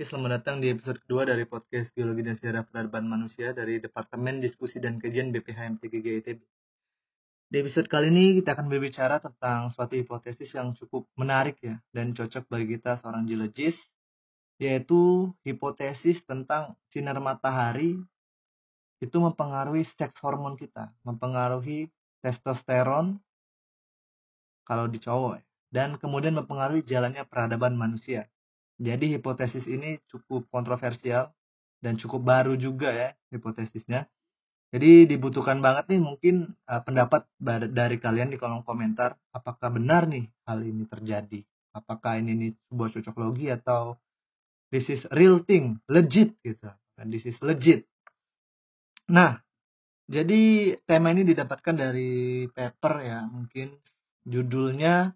Selamat datang di episode kedua dari podcast Geologi dan Sejarah Peradaban Manusia dari Departemen Diskusi dan Kajian BPH MTGG ITB. Di episode kali ini kita akan berbicara tentang suatu hipotesis yang cukup menarik ya dan cocok bagi kita seorang geologis yaitu hipotesis tentang sinar matahari itu mempengaruhi seks hormon kita, mempengaruhi testosteron kalau di cowok ya, dan kemudian mempengaruhi jalannya peradaban manusia. Jadi hipotesis ini cukup kontroversial dan cukup baru juga ya hipotesisnya. Jadi dibutuhkan banget nih mungkin uh, pendapat dari kalian di kolom komentar apakah benar nih hal ini terjadi. Apakah ini nih sebuah cocok logi atau this is real thing, legit gitu. Dan this is legit. Nah, jadi tema ini didapatkan dari paper ya, mungkin judulnya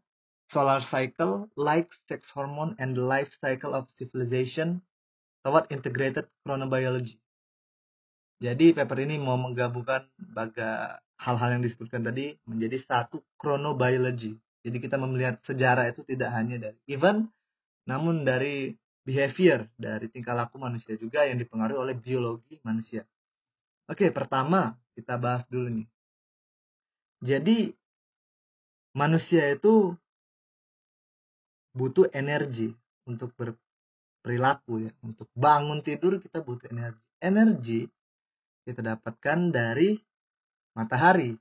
solar cycle, like sex hormone, and the life cycle of civilization toward integrated chronobiology. Jadi paper ini mau menggabungkan baga hal-hal yang disebutkan tadi menjadi satu chronobiology. Jadi kita melihat sejarah itu tidak hanya dari event, namun dari behavior, dari tingkah laku manusia juga yang dipengaruhi oleh biologi manusia. Oke, pertama kita bahas dulu nih. Jadi manusia itu butuh energi untuk berperilaku ya. Untuk bangun tidur kita butuh energi. Energi kita dapatkan dari matahari.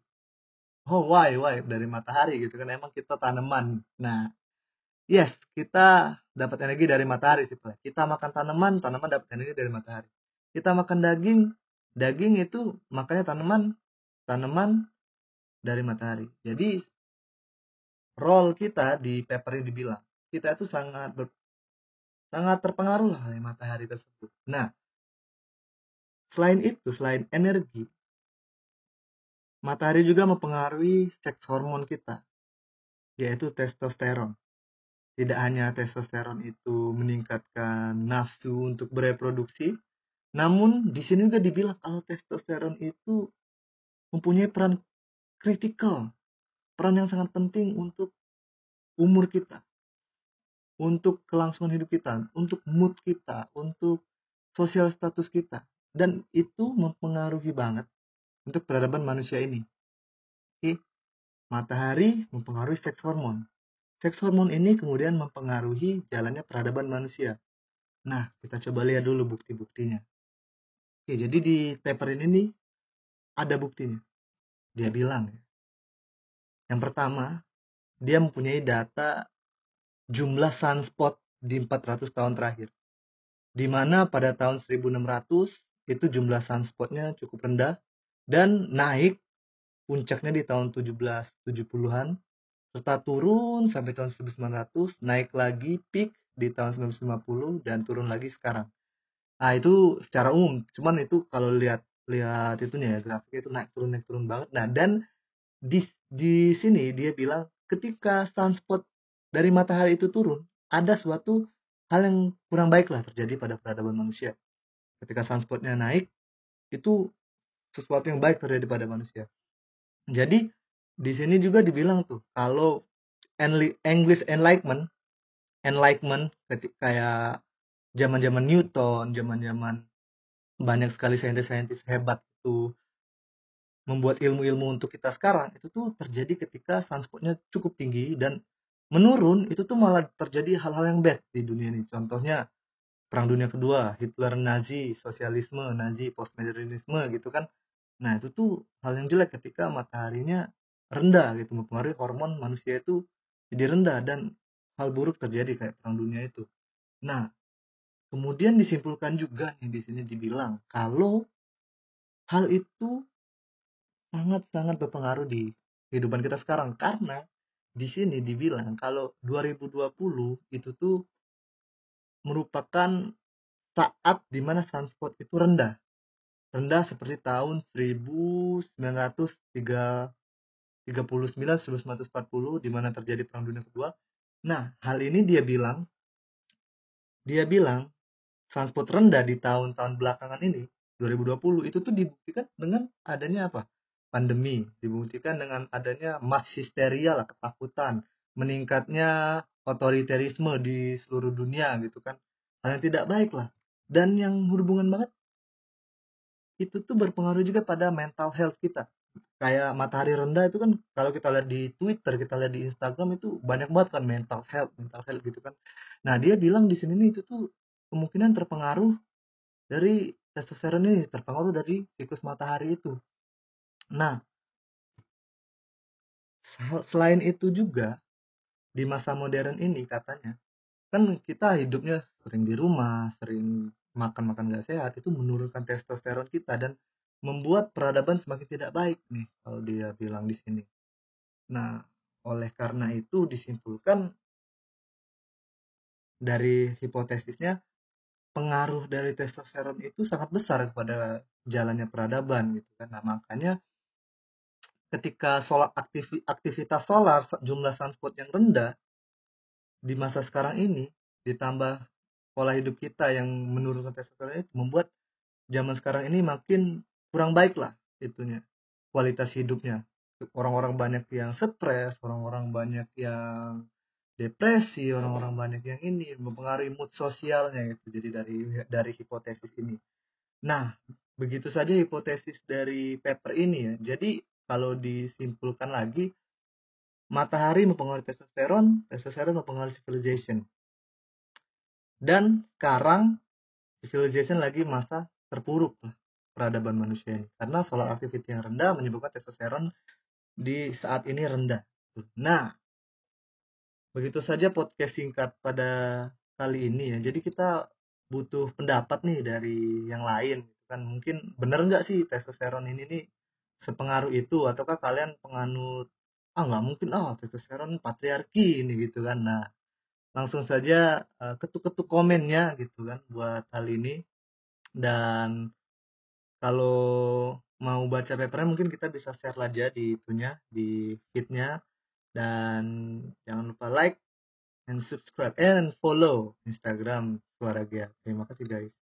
Oh why why? Dari matahari gitu kan. Emang kita tanaman. Nah yes kita dapat energi dari matahari sih kita makan tanaman tanaman dapat energi dari matahari. Kita makan daging daging itu makanya tanaman tanaman dari matahari. Jadi role kita di paper ini dibilang kita itu sangat ber, sangat terpengaruh lah oleh matahari tersebut. Nah, selain itu, selain energi, matahari juga mempengaruhi seks hormon kita, yaitu testosteron. Tidak hanya testosteron itu meningkatkan nafsu untuk bereproduksi, namun di sini juga dibilang kalau testosteron itu mempunyai peran kritikal, peran yang sangat penting untuk umur kita untuk kelangsungan hidup kita, untuk mood kita, untuk sosial status kita. Dan itu mempengaruhi banget untuk peradaban manusia ini. Oke, matahari mempengaruhi seks hormon. Seks hormon ini kemudian mempengaruhi jalannya peradaban manusia. Nah, kita coba lihat dulu bukti-buktinya. Oke, jadi di paper ini nih ada buktinya. Dia bilang ya. Yang pertama, dia mempunyai data jumlah sunspot di 400 tahun terakhir. Di mana pada tahun 1600 itu jumlah sunspotnya cukup rendah dan naik puncaknya di tahun 1770-an serta turun sampai tahun 1900 naik lagi peak di tahun 1950 dan turun lagi sekarang. Nah itu secara umum, cuman itu kalau lihat lihat itunya ya grafiknya itu naik turun naik turun banget. Nah dan di di sini dia bilang ketika sunspot dari matahari itu turun, ada suatu hal yang kurang baik lah terjadi pada peradaban manusia. Ketika sunspotnya naik, itu sesuatu yang baik terjadi pada manusia. Jadi di sini juga dibilang tuh kalau English Enlightenment, Enlightenment kayak zaman-zaman Newton, zaman-zaman banyak sekali saintis-saintis hebat itu membuat ilmu-ilmu untuk kita sekarang itu tuh terjadi ketika sunspotnya cukup tinggi dan menurun itu tuh malah terjadi hal-hal yang bad di dunia ini. Contohnya perang dunia kedua Hitler Nazi sosialisme Nazi postmodernisme gitu kan. Nah itu tuh hal yang jelek ketika mataharinya rendah gitu. Mempengaruhi hormon manusia itu jadi rendah dan hal buruk terjadi kayak perang dunia itu. Nah kemudian disimpulkan juga nih di sini dibilang kalau hal itu sangat-sangat berpengaruh di kehidupan kita sekarang. Karena di sini dibilang kalau 2020 itu tuh merupakan saat di mana sunspot itu rendah. Rendah seperti tahun 1939 1940 di mana terjadi perang dunia kedua. Nah, hal ini dia bilang dia bilang sunspot rendah di tahun-tahun belakangan ini 2020 itu tuh dibuktikan dengan adanya apa? Pandemi dibuktikan dengan adanya mass histeria lah ketakutan meningkatnya otoriterisme di seluruh dunia gitu kan. Hal yang tidak baik lah. Dan yang berhubungan banget itu tuh berpengaruh juga pada mental health kita. Kayak matahari rendah itu kan kalau kita lihat di Twitter kita lihat di Instagram itu banyak banget kan mental health mental health gitu kan. Nah dia bilang di sini nih itu tuh kemungkinan terpengaruh dari testosteron ini terpengaruh dari siklus matahari itu nah selain itu juga di masa modern ini katanya kan kita hidupnya sering di rumah sering makan-makan gak sehat itu menurunkan testosteron kita dan membuat peradaban semakin tidak baik nih kalau dia bilang di sini. Nah, oleh karena itu disimpulkan dari hipotesisnya pengaruh dari testosteron itu sangat besar kepada jalannya peradaban gitu kan. Nah, makanya ketika solar aktivitas solar jumlah sunspot yang rendah di masa sekarang ini ditambah pola hidup kita yang menurunkan testosteron itu membuat zaman sekarang ini makin kurang baik lah itunya kualitas hidupnya. Orang-orang banyak yang stres orang-orang banyak yang depresi orang-orang banyak yang ini mempengaruhi mood sosialnya gitu jadi dari dari hipotesis ini. Nah begitu saja hipotesis dari paper ini ya jadi kalau disimpulkan lagi matahari mempengaruhi testosteron testosteron mempengaruhi civilization dan sekarang civilization lagi masa terpuruk peradaban manusia ini karena solar activity yang rendah menyebabkan testosteron di saat ini rendah. Nah, begitu saja podcast singkat pada kali ini ya. Jadi kita butuh pendapat nih dari yang lain gitu kan. Mungkin benar nggak sih testosteron ini nih sepengaruh itu ataukah kalian penganut ah nggak mungkin ah oh, testosteron patriarki ini gitu kan. Nah, langsung saja uh, ketuk-ketuk komennya gitu kan buat hal ini dan kalau mau baca papernya mungkin kita bisa share aja di itunya di feednya dan jangan lupa like and subscribe and follow Instagram Suara Gia. Terima kasih guys.